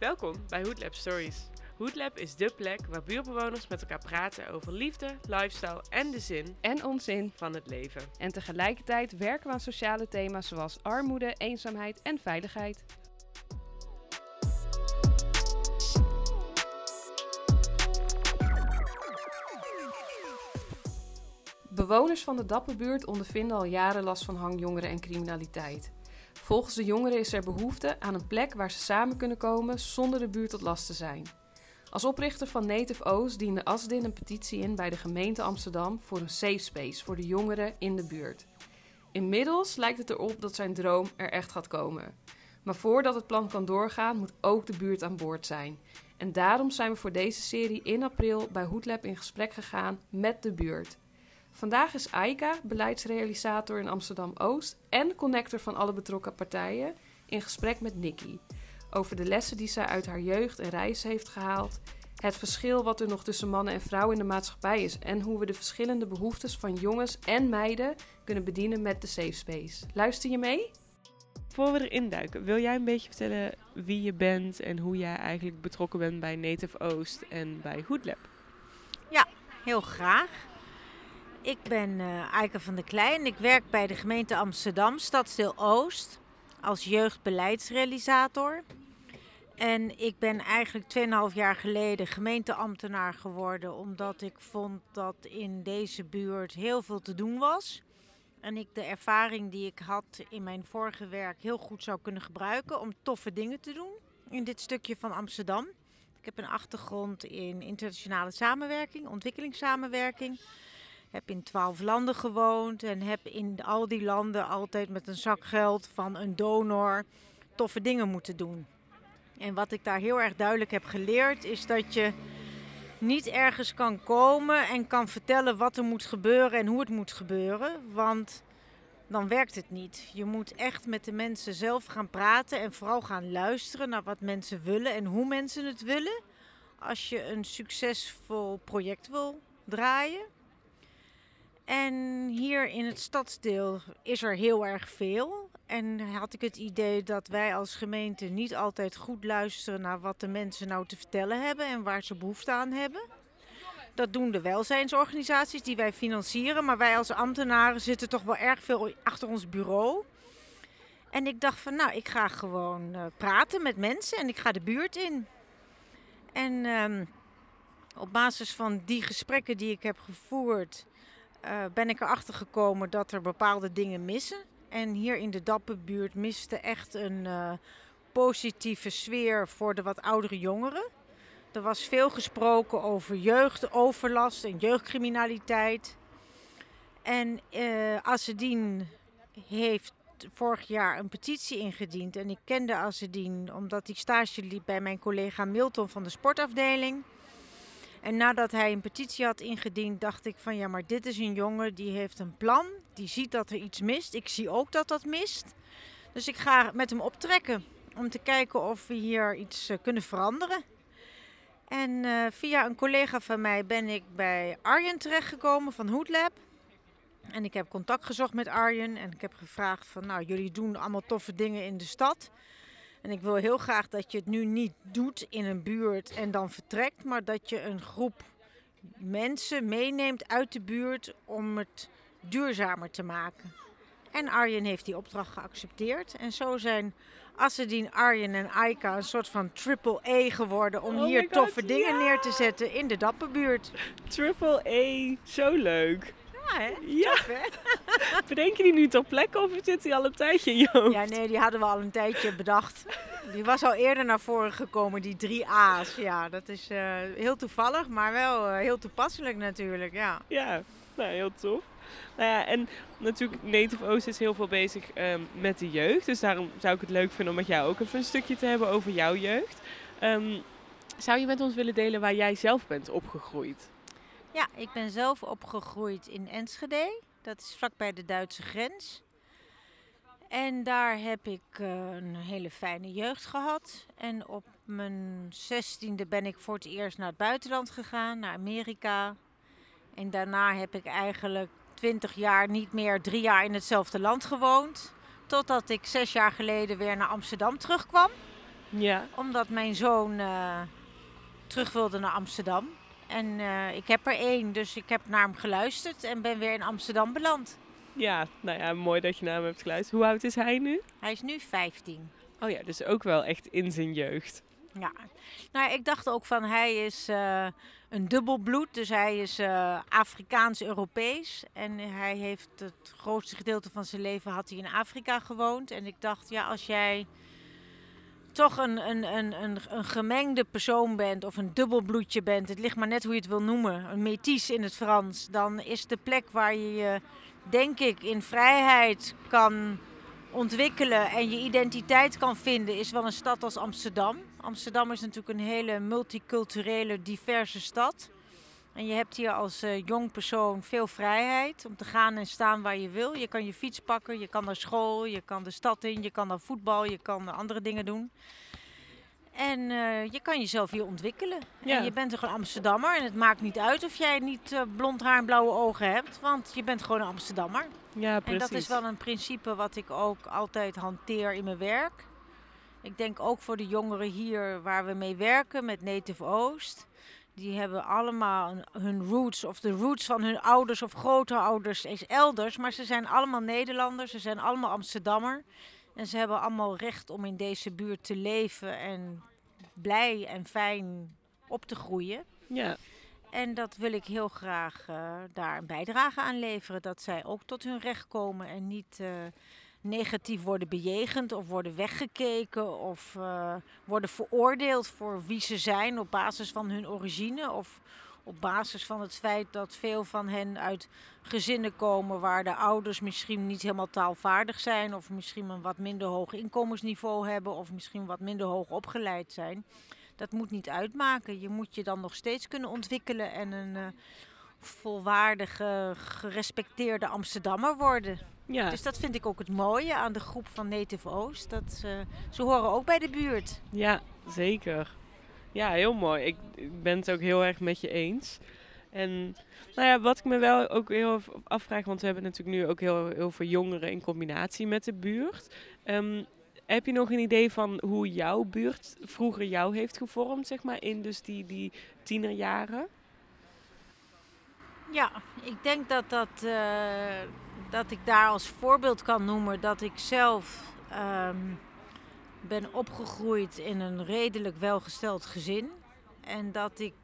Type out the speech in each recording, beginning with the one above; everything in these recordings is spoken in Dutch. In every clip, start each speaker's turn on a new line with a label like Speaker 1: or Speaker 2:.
Speaker 1: Welkom bij Hoodlab Stories. Hoodlab is dé plek waar buurtbewoners met elkaar praten over liefde, lifestyle en de zin
Speaker 2: en onzin.
Speaker 1: van het leven.
Speaker 2: En tegelijkertijd werken we aan sociale thema's zoals armoede, eenzaamheid en veiligheid. Bewoners van de Dapperbuurt ondervinden al jaren last van hangjongeren en criminaliteit. Volgens de jongeren is er behoefte aan een plek waar ze samen kunnen komen zonder de buurt tot last te zijn. Als oprichter van Native O's diende Asdin een petitie in bij de gemeente Amsterdam voor een safe space voor de jongeren in de buurt. Inmiddels lijkt het erop dat zijn droom er echt gaat komen. Maar voordat het plan kan doorgaan, moet ook de buurt aan boord zijn. En daarom zijn we voor deze serie in april bij Hoodlab in gesprek gegaan met de buurt. Vandaag is Aika, beleidsrealisator in Amsterdam Oost en connector van alle betrokken partijen, in gesprek met Nikki. Over de lessen die zij uit haar jeugd en reis heeft gehaald, het verschil wat er nog tussen mannen en vrouwen in de maatschappij is en hoe we de verschillende behoeftes van jongens en meiden kunnen bedienen met de Safe Space. Luister je mee?
Speaker 1: Voor we erin duiken, wil jij een beetje vertellen wie je bent en hoe jij eigenlijk betrokken bent bij Native Oost en bij Hoodlab?
Speaker 3: Heel graag. Ik ben eh Eike van der Klein. Ik werk bij de gemeente Amsterdam, Stadsdeel Oost, als jeugdbeleidsrealisator. En ik ben eigenlijk 2,5 jaar geleden gemeenteambtenaar geworden, omdat ik vond dat in deze buurt heel veel te doen was. En ik de ervaring die ik had in mijn vorige werk heel goed zou kunnen gebruiken om toffe dingen te doen in dit stukje van Amsterdam. Ik heb een achtergrond in internationale samenwerking, ontwikkelingssamenwerking. Heb in twaalf landen gewoond en heb in al die landen altijd met een zak geld van een donor toffe dingen moeten doen. En wat ik daar heel erg duidelijk heb geleerd is dat je niet ergens kan komen en kan vertellen wat er moet gebeuren en hoe het moet gebeuren. Want dan werkt het niet. Je moet echt met de mensen zelf gaan praten en vooral gaan luisteren naar wat mensen willen en hoe mensen het willen. Als je een succesvol project wil draaien. En hier in het stadsdeel is er heel erg veel. En had ik het idee dat wij als gemeente niet altijd goed luisteren naar wat de mensen nou te vertellen hebben en waar ze behoefte aan hebben. Dat doen de welzijnsorganisaties die wij financieren, maar wij als ambtenaren zitten toch wel erg veel achter ons bureau. En ik dacht van, nou, ik ga gewoon eh, praten met mensen en ik ga de buurt in. En ehm, op basis van die gesprekken die ik heb gevoerd, eh, ben ik erachter gekomen dat er bepaalde dingen missen. En hier in de Dapperbuurt miste echt een eh, positieve sfeer voor de wat oudere jongeren. Er was veel gesproken over jeugdoverlast en jeugdcriminaliteit. En eh Assedien heeft vorig jaar een petitie ingediend. En ik kende Assedien omdat hij stage liep bij mijn collega Milton van de sportafdeling. En nadat hij een petitie had ingediend, dacht ik van ja, maar dit is een jongen die heeft een plan. Die ziet dat er iets mist. Ik zie ook dat dat mist. Dus ik ga met hem optrekken om te kijken of we hier iets eh, kunnen veranderen. En eh, via een collega van mij ben ik bij Arjen terechtgekomen van Hoodlab. En ik heb contact gezocht met Arjen en ik heb gevraagd van nou, jullie doen allemaal toffe dingen in de stad. En ik wil heel graag dat je het nu niet doet in een buurt en dan vertrekt, maar dat je een groep mensen meeneemt uit de buurt om het duurzamer te maken. En Arjen heeft die opdracht geaccepteerd. En zo zijn Assedin, Arjen en Aika een soort van triple A geworden om
Speaker 1: Oh
Speaker 3: hier
Speaker 1: God,
Speaker 3: toffe dingen neer te zetten in de Dapperbuurt.
Speaker 1: Triple A, zo leuk.
Speaker 3: Ja, hè?
Speaker 1: Ja,
Speaker 3: Tof, hè?
Speaker 1: bedenk je die nu ter plekke of zit die al een tijdje in je hoofd?
Speaker 3: Ja, nee, die hadden we al een tijdje bedacht. Die was al eerder naar voren gekomen, die drie A's. Ja, dat is eh, heel toevallig, maar wel eh, heel toepasselijk natuurlijk, ja.
Speaker 1: Ja, nou heel tof. Nou ja, en natuurlijk Native Oost is heel veel bezig ehm, met de jeugd. Dus daarom zou ik het leuk vinden om met jou ook even een stukje te hebben over jouw jeugd. Ehm, zou je met ons willen delen waar jij zelf bent opgegroeid?
Speaker 3: Ja, ik ben zelf opgegroeid in Enschede. Dat is vlakbij de Duitse grens. En daar heb ik eh, een hele fijne jeugd gehad. En op mijn zestiende ben ik voor het eerst naar het buitenland gegaan, naar Amerika. En daarna heb ik eigenlijk twintig jaar niet meer drie jaar in hetzelfde land gewoond. Totdat ik zes jaar geleden weer naar Amsterdam terugkwam.
Speaker 1: Ja.
Speaker 3: Omdat mijn zoon eh, terug wilde naar Amsterdam. En eh, ik heb er één, dus ik heb naar hem geluisterd en ben weer in Amsterdam beland.
Speaker 1: Ja, nou ja, mooi dat je naar hem hebt geluisterd. Hoe oud is hij nu?
Speaker 3: Hij is nu 15.
Speaker 1: Oh ja, dus ook wel echt in zijn jeugd.
Speaker 3: Ja, nou, ik dacht ook van hij is eh, een dubbelbloed, dus hij is eh, Afrikaans-Europees. En hij heeft het grootste gedeelte van zijn leven had hij in Afrika gewoond. En ik dacht, ja, als jij toch een, een, een, een, een gemengde persoon bent of een dubbelbloedje bent, het ligt maar net hoe je het wil noemen, een métis in het Frans, dan is de plek waar je je, denk ik, in vrijheid kan ontwikkelen en je identiteit kan vinden, is wel een stad als Amsterdam. Amsterdam is natuurlijk een hele multiculturele, diverse stad. En je hebt hier als uh, jong persoon veel vrijheid om te gaan en staan waar je wil. Je kan je fiets pakken, je kan naar school, je kan de stad in, je kan naar voetbal, je kan andere dingen doen. En uh, je kan jezelf hier ontwikkelen.
Speaker 1: Ja.
Speaker 3: En je bent toch een Amsterdammer. En het maakt niet uit of jij niet uh, blond haar en blauwe ogen hebt. Want je bent gewoon een Amsterdammer.
Speaker 1: Ja, precies.
Speaker 3: En dat is wel een principe wat ik ook altijd hanteer in mijn werk. Ik denk ook voor de jongeren hier waar we mee werken met Native Oost. Die hebben allemaal hun roots of de roots van hun ouders of grootouders is elders. Maar ze zijn allemaal Nederlanders, ze zijn allemaal Amsterdammer. En ze hebben allemaal recht om in deze buurt te leven en blij en fijn op te groeien.
Speaker 1: Ja.
Speaker 3: En dat wil ik heel graag uh, daar een bijdrage aan leveren. Dat zij ook tot hun recht komen en niet uh, negatief worden bejegend of worden weggekeken of uh, worden veroordeeld voor wie ze zijn op basis van hun origine of op basis van het feit dat veel van hen uit gezinnen komen waar de ouders misschien niet helemaal taalvaardig zijn of misschien een wat minder hoog inkomensniveau hebben of misschien wat minder hoog opgeleid zijn. Dat moet niet uitmaken. Je moet je dan nog steeds kunnen ontwikkelen en een uh, volwaardige, gerespecteerde Amsterdammer worden.
Speaker 1: Ja.
Speaker 3: Dus dat vind ik ook het mooie aan de groep van Native Oost. Dat ze, ze horen ook bij de buurt.
Speaker 1: Ja, zeker. Ja, heel mooi. Ik, ik ben het ook heel erg met je eens. En nou ja, wat ik me wel ook heel afvraag, want we hebben natuurlijk nu ook heel, heel veel jongeren in combinatie met de buurt. Um, heb je nog een idee van hoe jouw buurt vroeger jou heeft gevormd, zeg maar, in dus die, die tienerjaren?
Speaker 3: Ja, ik denk dat, dat, uh, dat ik daar als voorbeeld kan noemen dat ik zelf um, ben opgegroeid in een redelijk welgesteld gezin. En dat ik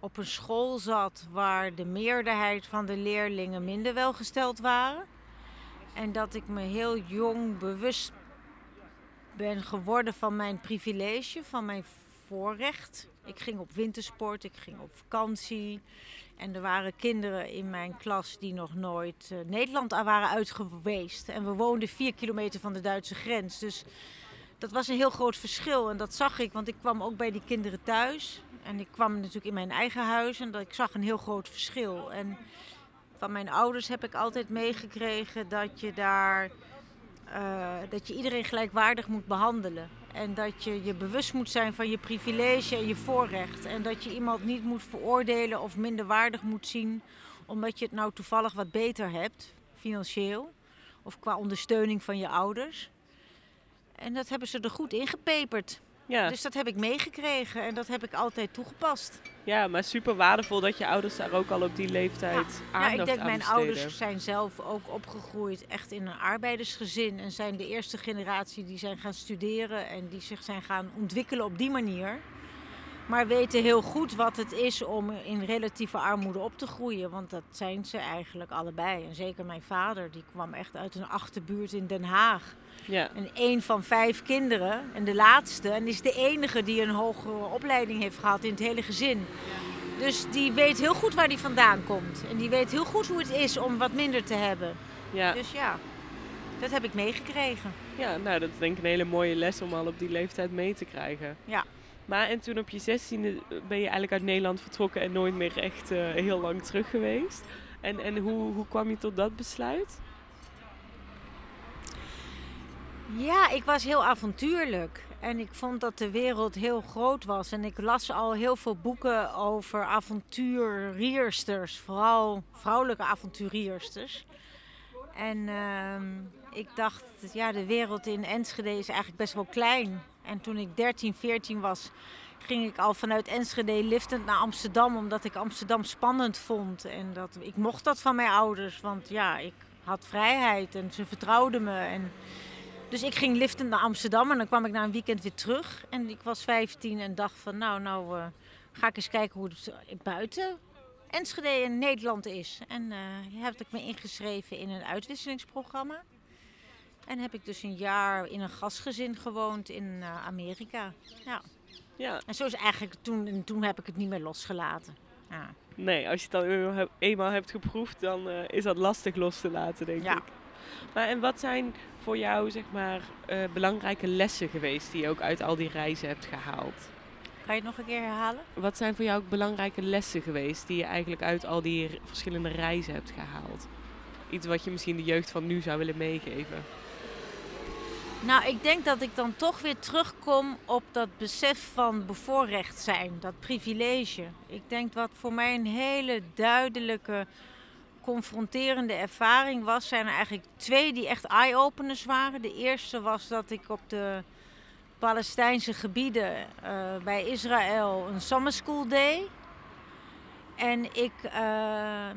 Speaker 3: op een school zat waar de meerderheid van de leerlingen minder welgesteld waren. En dat ik me heel jong bewust ben geworden van mijn privilege, van mijn voorrecht. Ik ging op wintersport, ik ging op vakantie. En er waren kinderen in mijn klas die nog nooit uh, Nederland waren uitgeweest. En we woonden vier kilometer van de Duitse grens. Dus dat was een heel groot verschil. En dat zag ik, want ik kwam ook bij die kinderen thuis. En ik kwam natuurlijk in mijn eigen huis en dat, ik zag een heel groot verschil. En van mijn ouders heb ik altijd meegekregen dat je daar uh, dat je iedereen gelijkwaardig moet behandelen. En dat je je bewust moet zijn van je privilege en je voorrecht. En dat je iemand niet moet veroordelen of minder waardig moet zien omdat je het nou toevallig wat beter hebt, financieel. Of qua ondersteuning van je ouders. En dat hebben ze er goed ingepeperd.
Speaker 1: Ja.
Speaker 3: Dus dat heb ik meegekregen en dat heb ik altijd toegepast.
Speaker 1: Ja, maar super waardevol dat je ouders daar ook al op die leeftijd
Speaker 3: ja.
Speaker 1: aandacht
Speaker 3: ja, ik denk
Speaker 1: aan
Speaker 3: mijn
Speaker 1: besteden.
Speaker 3: ouders zijn zelf ook opgegroeid echt in een arbeidersgezin. En zijn de eerste generatie die zijn gaan studeren en die zich zijn gaan ontwikkelen op die manier. Maar weten heel goed wat het is om in relatieve armoede op te groeien. Want dat zijn ze eigenlijk allebei. En zeker mijn vader, die kwam echt uit een achterbuurt in Den Haag.
Speaker 1: Ja.
Speaker 3: En één van vijf kinderen, en de laatste, en is de enige die een hogere opleiding heeft gehad in het hele gezin. Dus die weet heel goed waar die vandaan komt. En die weet heel goed hoe het is om wat minder te hebben.
Speaker 1: Ja.
Speaker 3: Dus ja, dat heb ik meegekregen.
Speaker 1: ja, nou dat is denk ik een hele mooie les om al op die leeftijd mee te krijgen.
Speaker 3: Ja.
Speaker 1: Maar en toen op je zestiende ben je eigenlijk uit Nederland vertrokken en nooit meer echt uh, heel lang terug geweest. En, en hoe, hoe kwam je tot dat besluit?
Speaker 3: Ja, ik was heel avontuurlijk. En ik vond dat de wereld heel groot was. En ik las al heel veel boeken over avonturiersters. Vooral vrouwelijke avonturiersters. En uh, ik dacht, ja, de wereld in Enschede is eigenlijk best wel klein. En toen ik 13, 14 was, ging ik al vanuit Enschede liftend naar Amsterdam. Omdat ik Amsterdam spannend vond. En dat, ik mocht dat van mijn ouders. Want ja, ik had vrijheid en ze vertrouwden me. En, dus ik ging liftend naar Amsterdam en dan kwam ik na een weekend weer terug. En ik was 15 en dacht van nou, nou uh, ga ik eens kijken hoe het buiten Enschede in Nederland is. En uh, heb ik me ingeschreven in een uitwisselingsprogramma. En heb ik dus een jaar in een gastgezin gewoond in uh, Amerika. Ja. ja. En zo is eigenlijk toen, en toen heb ik het niet meer losgelaten. Ja.
Speaker 1: Nee, als je het dan eenmaal hebt geproefd, dan uh, is dat lastig los te laten, denk ja. ik. Maar en wat zijn voor jou, zeg maar, uh, belangrijke lessen geweest die je ook uit al die reizen hebt gehaald?
Speaker 3: Kan je het nog een keer herhalen?
Speaker 1: Wat zijn voor jou ook belangrijke lessen geweest die je eigenlijk uit al die verschillende reizen hebt gehaald? Iets wat je misschien de jeugd van nu zou willen meegeven?
Speaker 3: Nou, ik denk dat ik dan toch weer terugkom op dat besef van bevoorrecht zijn, dat privilege. Ik denk wat voor mij een hele duidelijke, confronterende ervaring was, zijn er eigenlijk twee die echt eye-openers waren. De eerste was dat ik op de Palestijnse gebieden uh, bij Israël een summer school deed. En ik uh,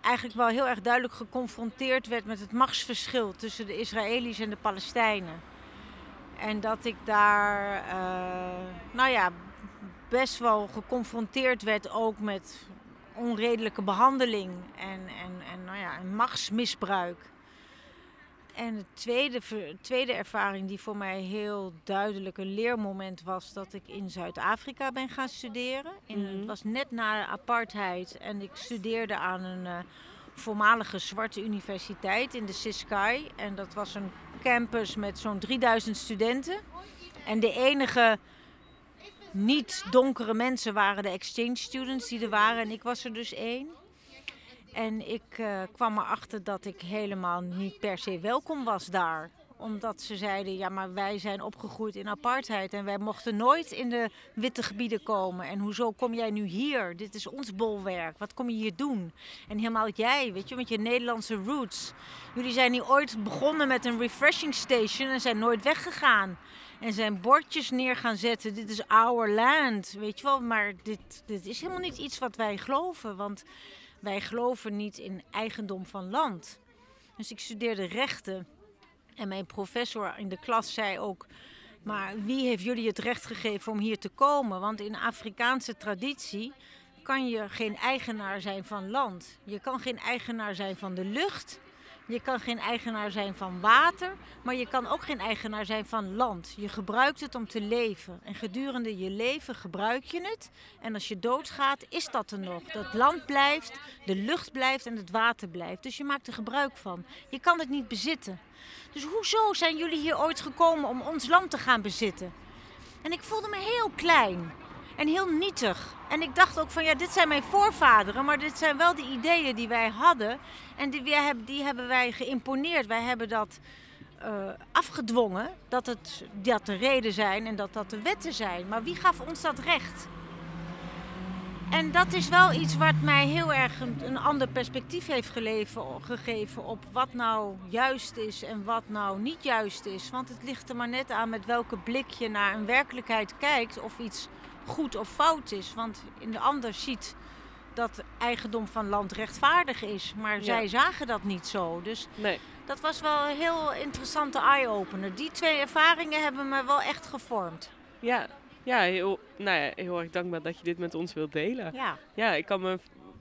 Speaker 3: eigenlijk wel heel erg duidelijk geconfronteerd werd met het machtsverschil tussen de Israëli's en de Palestijnen. En dat ik daar, uh, nou ja, best wel geconfronteerd werd ook met onredelijke behandeling en, en, en nou ja, machtsmisbruik. En de tweede, tweede ervaring die voor mij heel duidelijk een leermoment was, dat ik in Zuid-Afrika ben gaan studeren. In, Het mhm. was net na de apartheid en ik studeerde aan een uh, voormalige zwarte universiteit in de Ciskei. En dat was een campus met zo'n 3000 studenten. En de enige niet donkere mensen waren de exchange students die er waren en ik was er dus één. En ik uh, kwam erachter dat ik helemaal niet per se welkom was daar. Omdat ze zeiden, ja maar wij zijn opgegroeid in apartheid en wij mochten nooit in de witte gebieden komen. En hoezo kom jij nu hier? Dit is ons bolwerk. Wat kom je hier doen? En helemaal jij, weet je, met je Nederlandse roots. Jullie zijn hier ooit begonnen met een refreshing station en zijn nooit weggegaan. En zijn bordjes neer gaan zetten. Dit is our land, weet je wel. Maar dit, dit is helemaal niet iets wat wij geloven. Want wij geloven niet in eigendom van land. Dus ik studeerde rechten. En mijn professor in de klas zei ook. Maar wie heeft jullie het recht gegeven om hier te komen? Want in Afrikaanse traditie kan je geen eigenaar zijn van land. Je kan geen eigenaar zijn van de lucht. Je kan geen eigenaar zijn van water, maar je kan ook geen eigenaar zijn van land. Je gebruikt het om te leven. En gedurende je leven gebruik je het. En als je doodgaat, is dat er nog. Dat land blijft, de lucht blijft en het water blijft. Dus je maakt er gebruik van. Je kan het niet bezitten. Dus hoezo zijn jullie hier ooit gekomen om ons land te gaan bezitten? En ik voelde me heel klein en heel nietig. En ik dacht ook van ja, dit zijn mijn voorvaderen, maar dit zijn wel de ideeën die wij hadden. En die, hebben, die hebben wij geïmponeerd. Wij hebben dat uh, afgedwongen, dat, het, dat de reden zijn en dat dat de wetten zijn. Maar wie gaf ons dat recht? En dat is wel iets wat mij heel erg een, een ander perspectief heeft geleven, gegeven op wat nou juist is en wat nou niet juist is. Want het ligt er maar net aan met welke blik je naar een werkelijkheid kijkt of iets goed of fout is. Want in de ander ziet dat eigendom van land rechtvaardig is. Maar zij zagen dat niet zo. Dus nee. dat was wel een heel interessante eye-opener. Die twee ervaringen hebben me wel echt gevormd.
Speaker 1: Ja, ja, heel, nou ja, heel erg dankbaar dat je dit met ons wilt delen. Ja, ja ik kan me,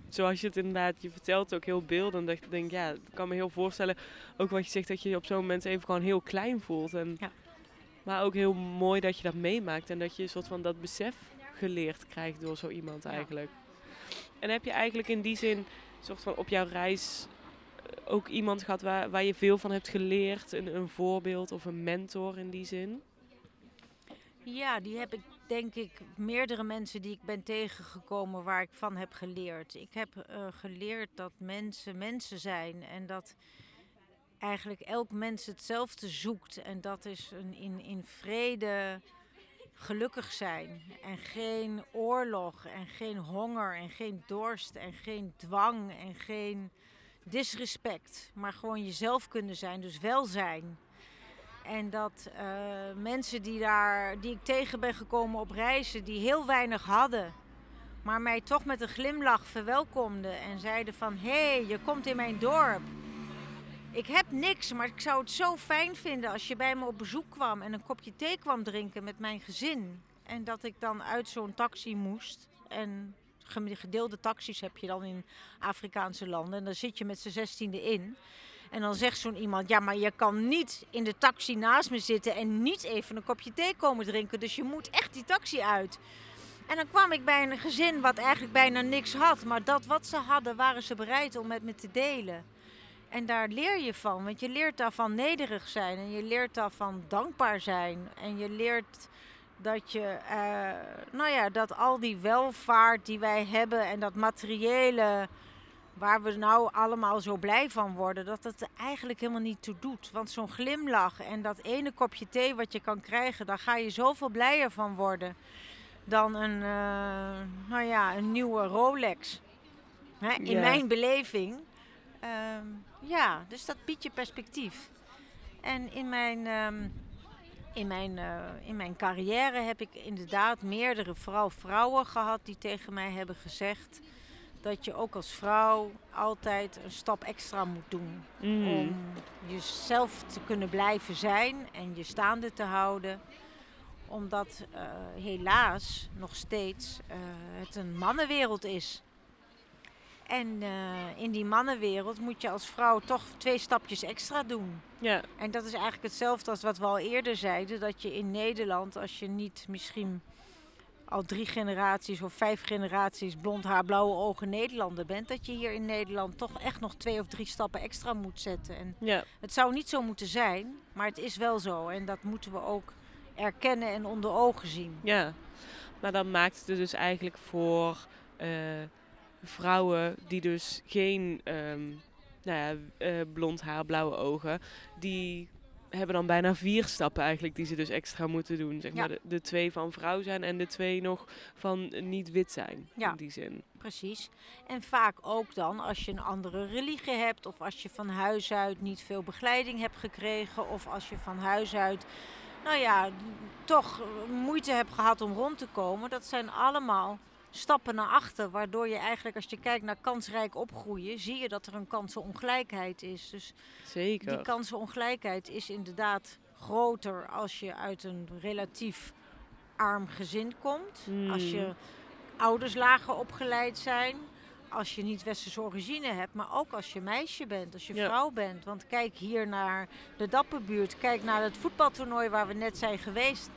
Speaker 1: zoals je het inderdaad, je vertelt ook heel beeldend. Dat ik denk, ja, ik kan me heel voorstellen, ook wat je zegt, dat je je op zo'n moment even gewoon heel klein voelt. En, ja. Maar ook heel mooi dat je dat meemaakt en dat je een soort van dat besef geleerd krijgt door zo iemand eigenlijk. En heb je eigenlijk in die zin, soort van op jouw reis, eh, ook iemand gehad waar, waar je veel van hebt geleerd? Een, een voorbeeld of een mentor in die zin?
Speaker 3: Ja, die heb ik denk ik meerdere mensen die ik ben tegengekomen waar ik van heb geleerd. Ik heb uh, geleerd dat mensen mensen zijn en dat eigenlijk elk mens hetzelfde zoekt. En dat is een in, in vrede gelukkig zijn. En geen oorlog en geen honger en geen dorst en geen dwang en geen disrespect. Maar gewoon jezelf kunnen zijn, dus welzijn. En dat eh, mensen die, daar, die ik tegen ben gekomen op reizen, die heel weinig hadden, maar mij toch met een glimlach verwelkomden en zeiden van hé, hey, je komt in mijn dorp. Ik heb niks, maar ik zou het zo fijn vinden als je bij me op bezoek kwam en een kopje thee kwam drinken met mijn gezin. En dat ik dan uit zo'n taxi moest. En gedeelde taxis heb je dan in Afrikaanse landen. En dan zit je met z'n zestiende in. En dan zegt zo'n iemand, ja, maar je kan niet in de taxi naast me zitten en niet even een kopje thee komen drinken. Dus je moet echt die taxi uit. En dan kwam ik bij een gezin wat eigenlijk bijna niks had. Maar dat wat ze hadden, waren ze bereid om met me te delen. En daar leer je van, want je leert daarvan nederig zijn en je leert daarvan dankbaar zijn. En je leert dat je, uh, nou ja, dat al die welvaart die wij hebben en dat materiële waar we nou allemaal zo blij van worden, dat het er eigenlijk helemaal niet toe doet. Want zo'n glimlach en dat ene kopje thee wat je kan krijgen, daar ga je zoveel blijer van worden dan een, uh, nou ja, een nieuwe Rolex. Hè? In mijn beleving. Uh, ja, dus dat biedt je perspectief. En in mijn, um, in, mijn, uh, in mijn carrière heb ik inderdaad meerdere, vooral vrouwen gehad die tegen mij hebben gezegd dat je ook als vrouw altijd een stap extra moet doen. Mm. Om jezelf te kunnen blijven zijn en je staande te houden. Omdat uh, helaas nog steeds uh, het een mannenwereld is. En uh, in die mannenwereld moet je als vrouw toch twee stapjes extra doen. Ja. En dat is eigenlijk hetzelfde als wat we al eerder zeiden. Dat je in Nederland, als je niet misschien al drie generaties of vijf generaties blond haar, blauwe ogen Nederlander bent, dat je hier in Nederland toch echt nog twee of drie stappen extra moet zetten. En ja. Het zou niet zo moeten zijn, maar het is wel zo. En dat moeten we ook erkennen en onder ogen zien.
Speaker 1: Ja, maar dan maakt het dus eigenlijk voor uh, vrouwen die dus geen um, nou ja, uh, blond haar, blauwe ogen, die hebben dan bijna vier stappen eigenlijk die ze dus extra moeten doen. Zeg maar de, de, twee van vrouw zijn en de twee nog van niet wit zijn. Ja. In die zin.
Speaker 3: Precies. En vaak ook dan als je een andere religie hebt of als je van huis uit niet veel begeleiding hebt gekregen of als je van huis uit nou ja, toch moeite hebt gehad om rond te komen. Dat zijn allemaal stappen naar achter. Waardoor je eigenlijk, als je kijkt naar kansrijk opgroeien, zie je dat er een kansenongelijkheid is. Dus Zeker. die kansenongelijkheid is inderdaad groter als je uit een relatief arm gezin komt. Als je hmm. ouders lager opgeleid zijn. Als je niet westerse origine hebt, maar ook als je meisje bent, als je vrouw bent. Want kijk hier naar de Dapperbuurt, kijk naar het voetbaltoernooi waar we net zijn geweest.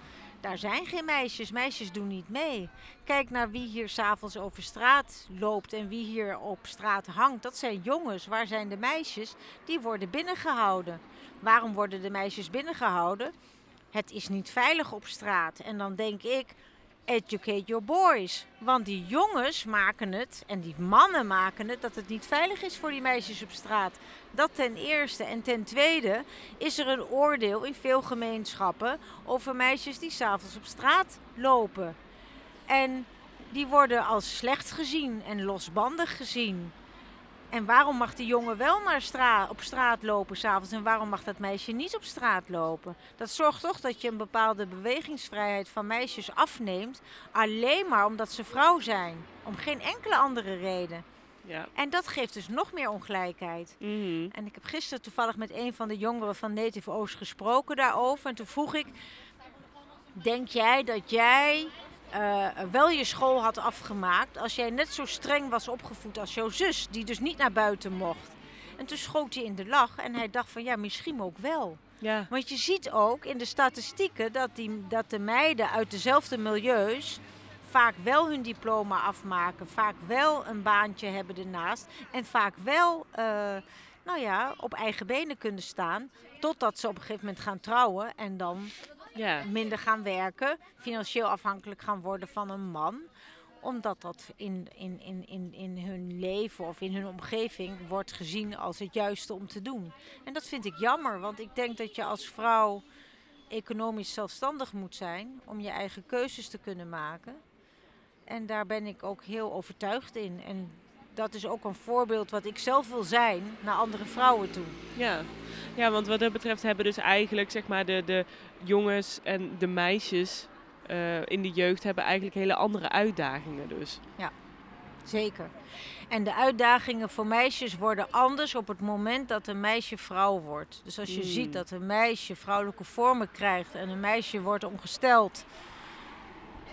Speaker 3: Daar zijn geen meisjes. Meisjes doen niet mee. Kijk naar wie hier s'avonds over straat loopt en wie hier op straat hangt. Dat zijn jongens. Waar zijn de meisjes? Die worden binnengehouden. Waarom worden de meisjes binnengehouden? Het is niet veilig op straat. En dan denk ik, educate your boys. Want die jongens maken het en die mannen maken het dat het niet veilig is voor die meisjes op straat. Dat ten eerste. En ten tweede is er een oordeel in veel gemeenschappen over meisjes die s'avonds op straat lopen. En die worden als slecht gezien en losbandig gezien. En waarom mag die jongen wel naar straat, op straat lopen s'avonds en waarom mag dat meisje niet op straat lopen? Dat zorgt toch dat je een bepaalde bewegingsvrijheid van meisjes afneemt, alleen maar omdat ze vrouw zijn. Om geen enkele andere reden. Ja. En dat geeft dus nog meer ongelijkheid. Mhm. En ik heb gisteren toevallig met een van de jongeren van Native Oost gesproken daarover. En toen vroeg ik: Denk jij dat jij uh, wel je school had afgemaakt als jij net zo streng was opgevoed als jouw zus, die dus niet naar buiten mocht. En toen schoot hij in de lach en hij dacht van ja, misschien ook wel. Ja. Want je ziet ook in de statistieken dat, die, dat de meiden uit dezelfde milieus vaak wel hun diploma afmaken, vaak wel een baantje hebben ernaast en vaak wel uh, nou ja, op eigen benen kunnen staan, totdat ze op een gegeven moment gaan trouwen en dan ja. minder gaan werken, financieel afhankelijk gaan worden van een man omdat dat in, in, in, in, in hun leven of in hun omgeving wordt gezien als het juiste om te doen. En dat vind ik jammer, want ik denk dat je als vrouw economisch zelfstandig moet zijn om je eigen keuzes te kunnen maken. En daar ben ik ook heel overtuigd in. En dat is ook een voorbeeld wat ik zelf wil zijn naar andere vrouwen toe.
Speaker 1: Ja. ja, want wat dat betreft hebben dus eigenlijk zeg maar de, de jongens en de meisjes eh, in de jeugd hebben eigenlijk hele andere uitdagingen dus.
Speaker 3: Zeker. En de uitdagingen voor meisjes worden anders op het moment dat een meisje vrouw wordt. Dus als je
Speaker 1: Mm.
Speaker 3: ziet dat een meisje vrouwelijke vormen krijgt en een meisje wordt ongesteld,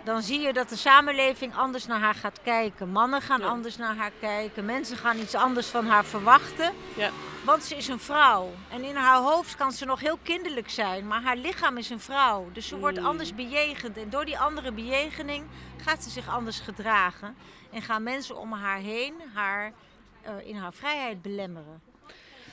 Speaker 3: dan zie je dat de samenleving anders naar haar gaat kijken. Mannen gaan
Speaker 1: Ja.
Speaker 3: anders naar haar kijken. Mensen gaan iets anders van haar verwachten.
Speaker 1: Ja.
Speaker 3: Want ze is een vrouw. En in haar hoofd kan ze nog heel kinderlijk zijn, maar haar lichaam is een vrouw. Dus ze wordt
Speaker 1: Mm.
Speaker 3: anders bejegend. En door die andere bejegening gaat ze zich anders gedragen. En gaan mensen om haar heen haar eh, in haar vrijheid belemmeren.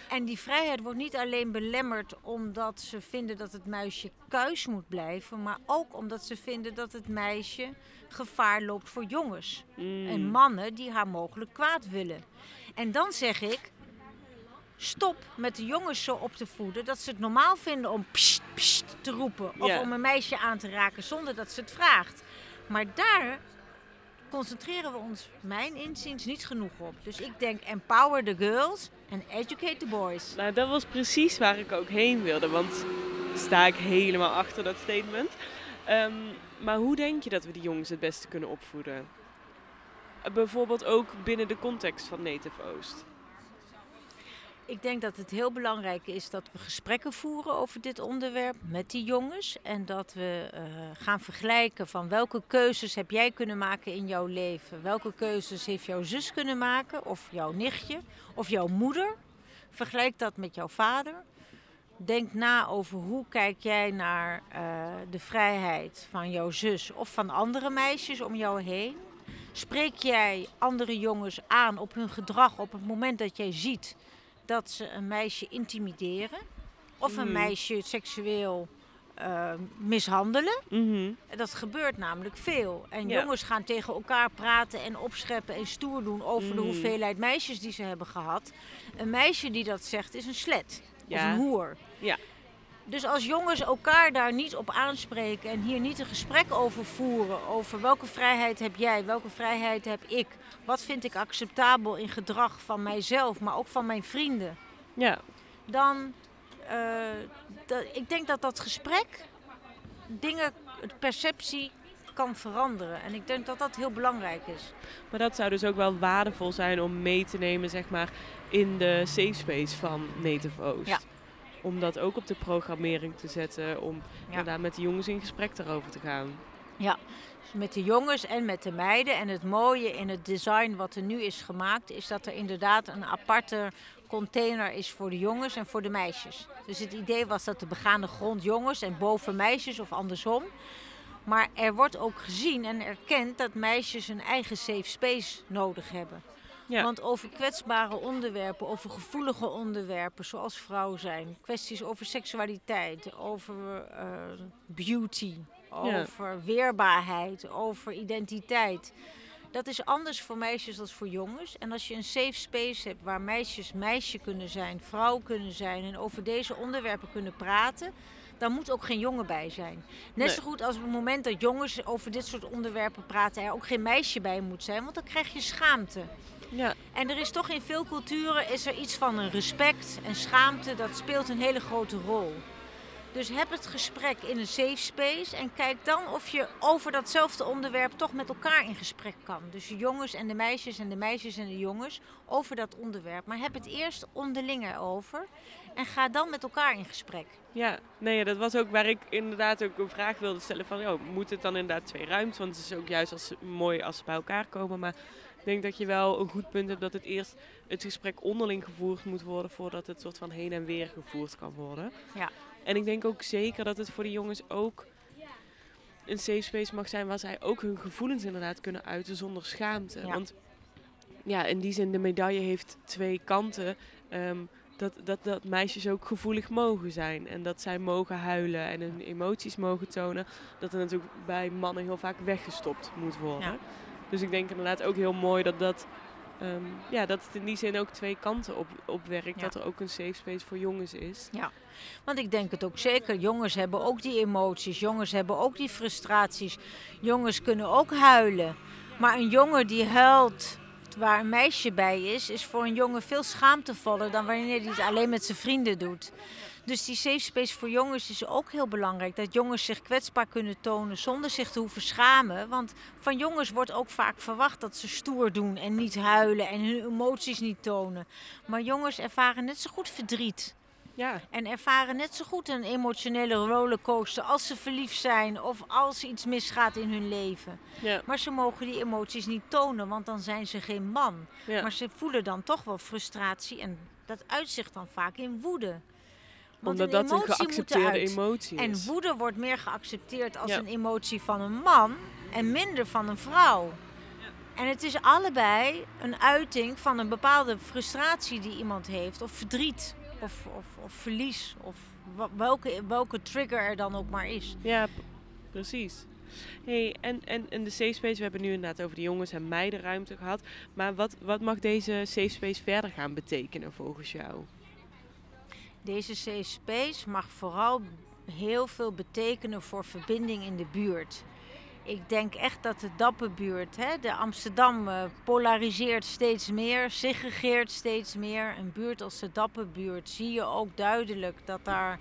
Speaker 3: En die vrijheid wordt niet alleen belemmerd omdat ze vinden dat het muisje kuis moet blijven, maar ook omdat ze vinden dat het meisje gevaar loopt voor jongens
Speaker 1: Mm.
Speaker 3: en mannen die haar mogelijk kwaad willen. En dan zeg ik, stop met de jongens zo op te voeden dat ze het normaal vinden om psst, psst te roepen of om een meisje aan te raken zonder dat ze het vraagt. Maar daar concentreren we ons, mijn inziens, niet genoeg op. Dus ik denk empower the girls and educate the boys.
Speaker 1: Nou, dat was precies waar ik ook heen wilde, want sta ik helemaal achter dat statement. Ehm, maar hoe denk je dat we die jongens het beste kunnen opvoeden? Bijvoorbeeld ook binnen de context van Native Oost.
Speaker 3: Ik denk dat het heel belangrijk is dat we gesprekken voeren over dit onderwerp met die jongens. En dat we eh, gaan vergelijken van welke keuzes heb jij kunnen maken in jouw leven. Welke keuzes heeft jouw zus kunnen maken of jouw nichtje of jouw moeder. Vergelijk dat met jouw vader. Denk na over hoe kijk jij naar eh, de vrijheid van jouw zus of van andere meisjes om jou heen. Spreek jij andere jongens aan op hun gedrag op het moment dat jij ziet dat ze een meisje intimideren of een
Speaker 1: Mhm.
Speaker 3: meisje seksueel eh, mishandelen.
Speaker 1: Mhm.
Speaker 3: Dat gebeurt namelijk veel. En
Speaker 1: Ja.
Speaker 3: jongens gaan tegen elkaar praten en opscheppen en stoer doen over de
Speaker 1: Mhm.
Speaker 3: hoeveelheid meisjes die ze hebben gehad. Een meisje die dat zegt is een slet of
Speaker 1: Ja.
Speaker 3: een hoer.
Speaker 1: Ja.
Speaker 3: Dus als jongens elkaar daar niet op aanspreken en hier niet een gesprek over voeren, over welke vrijheid heb jij, welke vrijheid heb ik, wat vind ik acceptabel in gedrag van mijzelf, maar ook van mijn vrienden,
Speaker 1: Ja,
Speaker 3: dan, dat, ik denk dat dat gesprek dingen, de perceptie kan veranderen. En ik denk dat dat heel belangrijk is.
Speaker 1: maar dat zou dus ook wel waardevol zijn om mee te nemen, zeg maar, in de safe space van Native Oost.
Speaker 3: Ja.
Speaker 1: Om dat ook op de programmering te zetten, om inderdaad met de jongens in gesprek daarover te gaan.
Speaker 3: Dus met de jongens en met de meiden. En het mooie in het design wat er nu is gemaakt, is dat er inderdaad een aparte container is voor de jongens en voor de meisjes. Dus het idee was dat de begaande grond jongens en boven meisjes of andersom. Maar er wordt ook gezien en erkend dat meisjes een eigen safe space nodig hebben.
Speaker 1: Ja.
Speaker 3: Want over kwetsbare onderwerpen, over gevoelige onderwerpen zoals vrouw zijn, kwesties over seksualiteit, over eh, beauty,
Speaker 1: Ja.
Speaker 3: over weerbaarheid, over identiteit. Dat is anders voor meisjes dan voor jongens. En als je een safe space hebt waar meisjes meisje kunnen zijn, vrouw kunnen zijn en over deze onderwerpen kunnen praten, dan moet ook geen jongen bij zijn. Net
Speaker 1: Nee.
Speaker 3: zo goed als op het moment dat jongens over dit soort onderwerpen praten, er ook geen meisje bij moet zijn, want dan krijg je schaamte.
Speaker 1: Ja,
Speaker 3: En er is toch in veel culturen is er iets van een respect en schaamte, dat speelt een hele grote rol. Dus heb het gesprek in een safe space en kijk dan of je over datzelfde onderwerp toch met elkaar in gesprek kan. Dus de jongens en de meisjes en de meisjes en de jongens over dat onderwerp. Maar heb het eerst onderling erover en ga dan met elkaar in gesprek.
Speaker 1: ja. Nee, dat was ook waar ik inderdaad ook een vraag wilde stellen van, oh, moet het dan inderdaad twee ruimtes? Want het is ook juist als, mooi als ze bij elkaar komen, maar denk dat je wel een goed punt hebt dat het eerst het gesprek onderling gevoerd moet worden voordat het soort van heen en weer gevoerd kan worden.
Speaker 3: Ja.
Speaker 1: En ik denk ook zeker dat het voor de jongens ook een safe space mag zijn waar zij ook hun gevoelens inderdaad kunnen uiten zonder schaamte.
Speaker 3: Ja.
Speaker 1: Want ja, in die zin, de medaille heeft twee kanten. Ehm, dat, dat, dat meisjes ook gevoelig mogen zijn. En dat zij mogen huilen en hun emoties mogen tonen. Dat er natuurlijk bij mannen heel vaak weggestopt moet worden.
Speaker 3: Ja.
Speaker 1: Dus ik denk inderdaad ook heel mooi dat dat... ehm, ja, dat het in die zin ook twee kanten op, op werkt.
Speaker 3: Ja.
Speaker 1: Dat er ook een safe space voor jongens is.
Speaker 3: Want ik denk het ook zeker. Jongens hebben ook die emoties. Jongens hebben ook die frustraties. Jongens kunnen ook huilen. Maar een jongen die huilt waar een meisje bij is, is voor een jongen veel schaamtevoller dan wanneer hij het alleen met zijn vrienden doet. Dus die safe space voor jongens is ook heel belangrijk. Dat jongens zich kwetsbaar kunnen tonen zonder zich te hoeven schamen. Want van jongens wordt ook vaak verwacht dat ze stoer doen en niet huilen en hun emoties niet tonen. Maar jongens ervaren net zo goed verdriet.
Speaker 1: Ja,
Speaker 3: En ervaren net zo goed een emotionele rollercoaster als ze verliefd zijn of als iets misgaat in hun leven.
Speaker 1: ja,
Speaker 3: Maar ze mogen die emoties niet tonen, want dan zijn ze geen man.
Speaker 1: ja.
Speaker 3: Maar ze voelen dan toch wel frustratie en dat uitzicht dan vaak in woede. Want
Speaker 1: Omdat dat een geaccepteerde emotie
Speaker 3: En
Speaker 1: is.
Speaker 3: woede wordt meer geaccepteerd als
Speaker 1: Ja.
Speaker 3: een emotie van een man en minder van een vrouw. En het is allebei een uiting van een bepaalde frustratie die iemand heeft, of verdriet, of, of, of verlies, of welke, welke trigger er dan ook maar is.
Speaker 1: Ja, precies. Hey, en, en, en de safe space, we hebben nu inderdaad over de jongens en meidenruimte gehad. Maar wat, wat mag deze safe space verder gaan betekenen volgens jou?
Speaker 3: Deze safe space mag vooral heel veel betekenen voor verbinding in de buurt. Ik denk echt dat de Dapperbuurt, hè, de Amsterdam, eh, polariseert steeds meer, segregeert steeds meer. Een buurt als de Dapperbuurt zie je ook duidelijk dat daar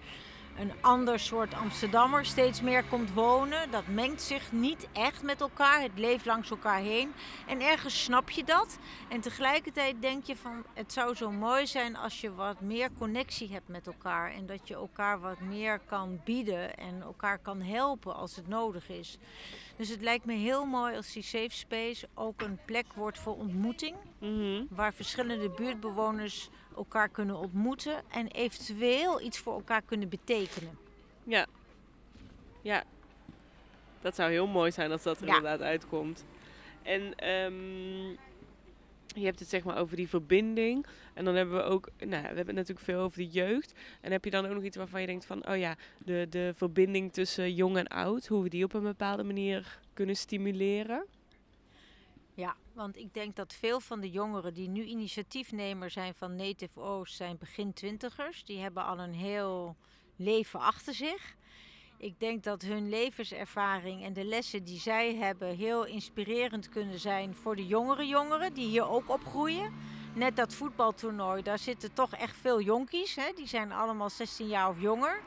Speaker 3: een ander soort Amsterdammer steeds meer komt wonen. Dat mengt zich niet echt met elkaar, het leeft langs elkaar heen. En ergens snap je dat. En tegelijkertijd denk je van het zou zo mooi zijn als je wat meer connectie hebt met elkaar. En dat je elkaar wat meer kan bieden en elkaar kan helpen als het nodig is. Dus het lijkt me heel mooi als die safe space ook een plek wordt voor ontmoeting.
Speaker 1: Mhm.
Speaker 3: Waar verschillende buurtbewoners elkaar kunnen ontmoeten en eventueel iets voor elkaar kunnen betekenen.
Speaker 1: Ja. Ja. Dat zou heel mooi zijn als dat er
Speaker 3: Ja.
Speaker 1: inderdaad uitkomt. En ehm, je hebt het zeg maar over die verbinding. En dan hebben we ook, nou, ja, we hebben het natuurlijk veel over de jeugd. En heb je dan ook nog iets waarvan je denkt van, oh ja, de, de verbinding tussen jong en oud, hoe we die op een bepaalde manier kunnen stimuleren?
Speaker 3: Ja, want ik denk dat veel van de jongeren die nu initiatiefnemer zijn van Native Oost zijn begin twintigers. Die hebben al een heel leven achter zich. Ik denk dat hun levenservaring en de lessen die zij hebben heel inspirerend kunnen zijn voor de jongere jongeren die hier ook opgroeien. Net dat voetbaltoernooi, daar zitten toch echt veel jonkies. Hè? Die zijn allemaal 16 jaar of jonger.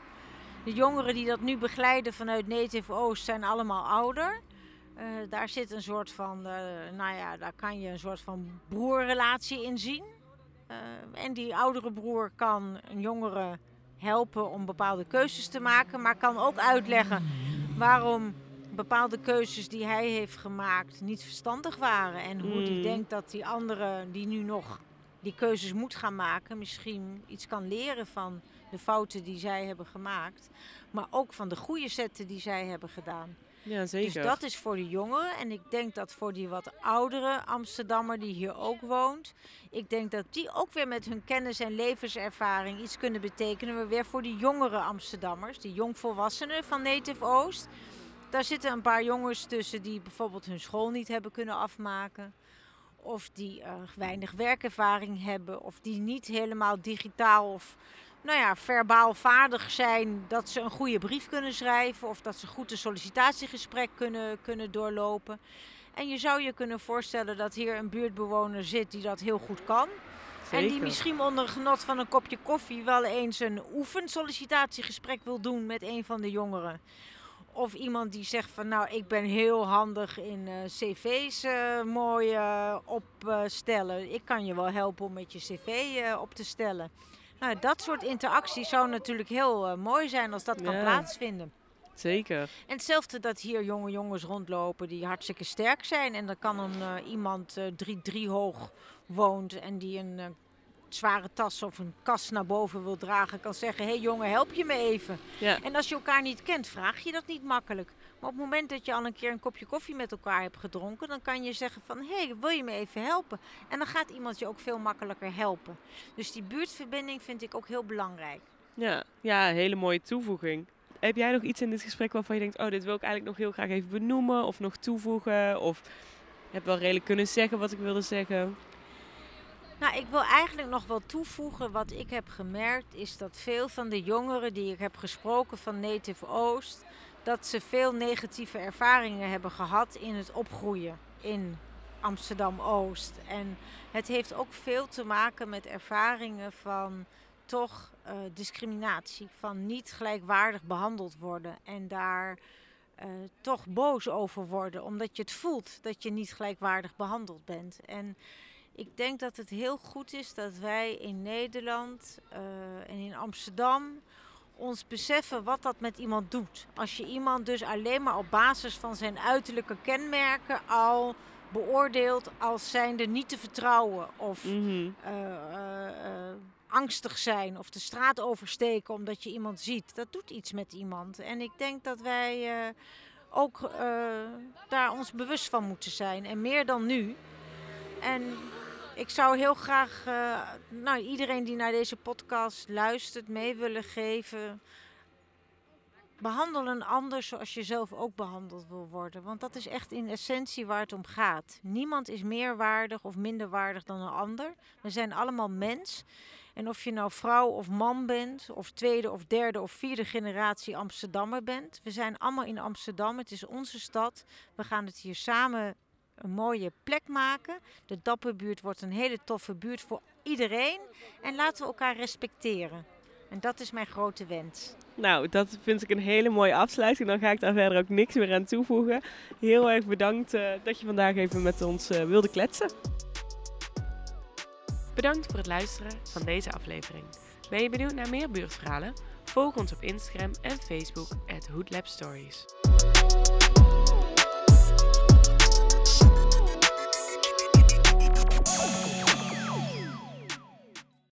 Speaker 3: De jongeren die dat nu begeleiden vanuit Native Oost zijn allemaal ouder. Eh, daar zit een soort van, eh, nou ja, daar kan je een soort van broerrelatie in zien. Eh, en die oudere broer kan een jongere helpen om bepaalde keuzes te maken, maar kan ook uitleggen waarom bepaalde keuzes die hij heeft gemaakt niet verstandig waren. En hoe hij
Speaker 1: Mm.
Speaker 3: denkt dat die andere die nu nog die keuzes moet gaan maken, misschien iets kan leren van de fouten die zij hebben gemaakt. Maar ook van de goede zetten die zij hebben gedaan.
Speaker 1: Ja, zeker.
Speaker 3: Dus dat is voor de jongeren. En ik denk dat voor die wat oudere Amsterdammer die hier ook woont. Ik denk dat die ook weer met hun kennis en levenservaring iets kunnen betekenen. Maar weer voor die jongere Amsterdammers, die jongvolwassenen van Native Oost. Daar zitten een paar jongens tussen die bijvoorbeeld hun school niet hebben kunnen afmaken. Of die eh, weinig werkervaring hebben. Of die niet helemaal digitaal of nou ja, verbaal vaardig zijn dat ze een goede brief kunnen schrijven of dat ze goed een sollicitatiegesprek kunnen, kunnen doorlopen. En je zou je kunnen voorstellen dat hier een buurtbewoner zit die dat heel goed kan. En die misschien onder genot van een kopje koffie wel eens een oefensollicitatiegesprek wil doen met een van de jongeren. Of iemand die zegt van nou ik ben heel handig in eh, cv's eh, mooi eh, opstellen. Ik kan je wel helpen om met je cv op te stellen. Nou, dat soort interactie zou natuurlijk heel eh, mooi zijn als dat kan plaatsvinden.
Speaker 1: Zeker.
Speaker 3: En hetzelfde dat hier jonge jongens rondlopen die hartstikke sterk zijn. En dan kan een, eh, iemand eh 3-3 hoog woont en die een zware tas of een kast naar boven wil dragen, kan zeggen: Hé hey jongen, help je me even.
Speaker 1: Ja.
Speaker 3: En als je elkaar niet kent, vraag je dat niet makkelijk. Maar op het moment dat je al een keer een kopje koffie met elkaar hebt gedronken, dan kan je zeggen van hé, hey, wil je me even helpen? En dan gaat iemand je ook veel makkelijker helpen. Dus die buurtverbinding vind ik ook heel belangrijk.
Speaker 1: Ja, ja, hele mooie toevoeging. Heb jij nog iets in dit gesprek waarvan je denkt, oh, dit wil ik eigenlijk nog heel graag even benoemen of nog toevoegen? Of je hebt wel redelijk kunnen zeggen wat ik wilde zeggen?
Speaker 3: Nou, ik wil eigenlijk nog wel toevoegen wat ik heb gemerkt is dat veel van de jongeren die ik heb gesproken van Native Oost, dat ze veel negatieve ervaringen hebben gehad in het opgroeien in Amsterdam-Oost. En het heeft ook veel te maken met ervaringen van toch uh, discriminatie, van niet gelijkwaardig behandeld worden en daar uh, toch boos over worden, omdat je het voelt dat je niet gelijkwaardig behandeld bent. En ik denk dat het heel goed is dat wij in Nederland uh, en in Amsterdam ons beseffen wat dat met iemand doet. Als je iemand dus alleen maar op basis van zijn uiterlijke kenmerken al beoordeelt als zijnde niet te vertrouwen of mm -hmm. uh, uh, angstig zijn of de straat oversteken omdat je iemand ziet. Dat doet iets met iemand. En ik denk dat wij ook daar ons bewust van moeten zijn en meer dan nu. En ik zou heel graag uh, nou, iedereen die naar deze podcast luistert mee willen geven. Behandel een ander zoals je zelf ook behandeld wil worden. Want dat is echt in essentie waar het om gaat. Niemand is meer waardig of minder waardig dan een ander. We zijn allemaal mens. En of je nou vrouw of man bent, of tweede of derde of vierde generatie Amsterdammer bent. We zijn allemaal in Amsterdam. Het is onze stad. We gaan het hier samen een mooie plek maken. De Dapperbuurt wordt een hele toffe buurt voor iedereen. En laten we elkaar respecteren. En dat is mijn grote wens.
Speaker 1: Nou, dat vind ik een hele mooie afsluiting. Dan ga ik daar verder ook niks meer aan toevoegen. Heel erg bedankt uh, dat je vandaag even met ons uh, wilde kletsen. Bedankt voor het luisteren van deze aflevering. Ben je benieuwd naar meer buurtverhalen? Volg ons op Instagram en Facebook at Stories.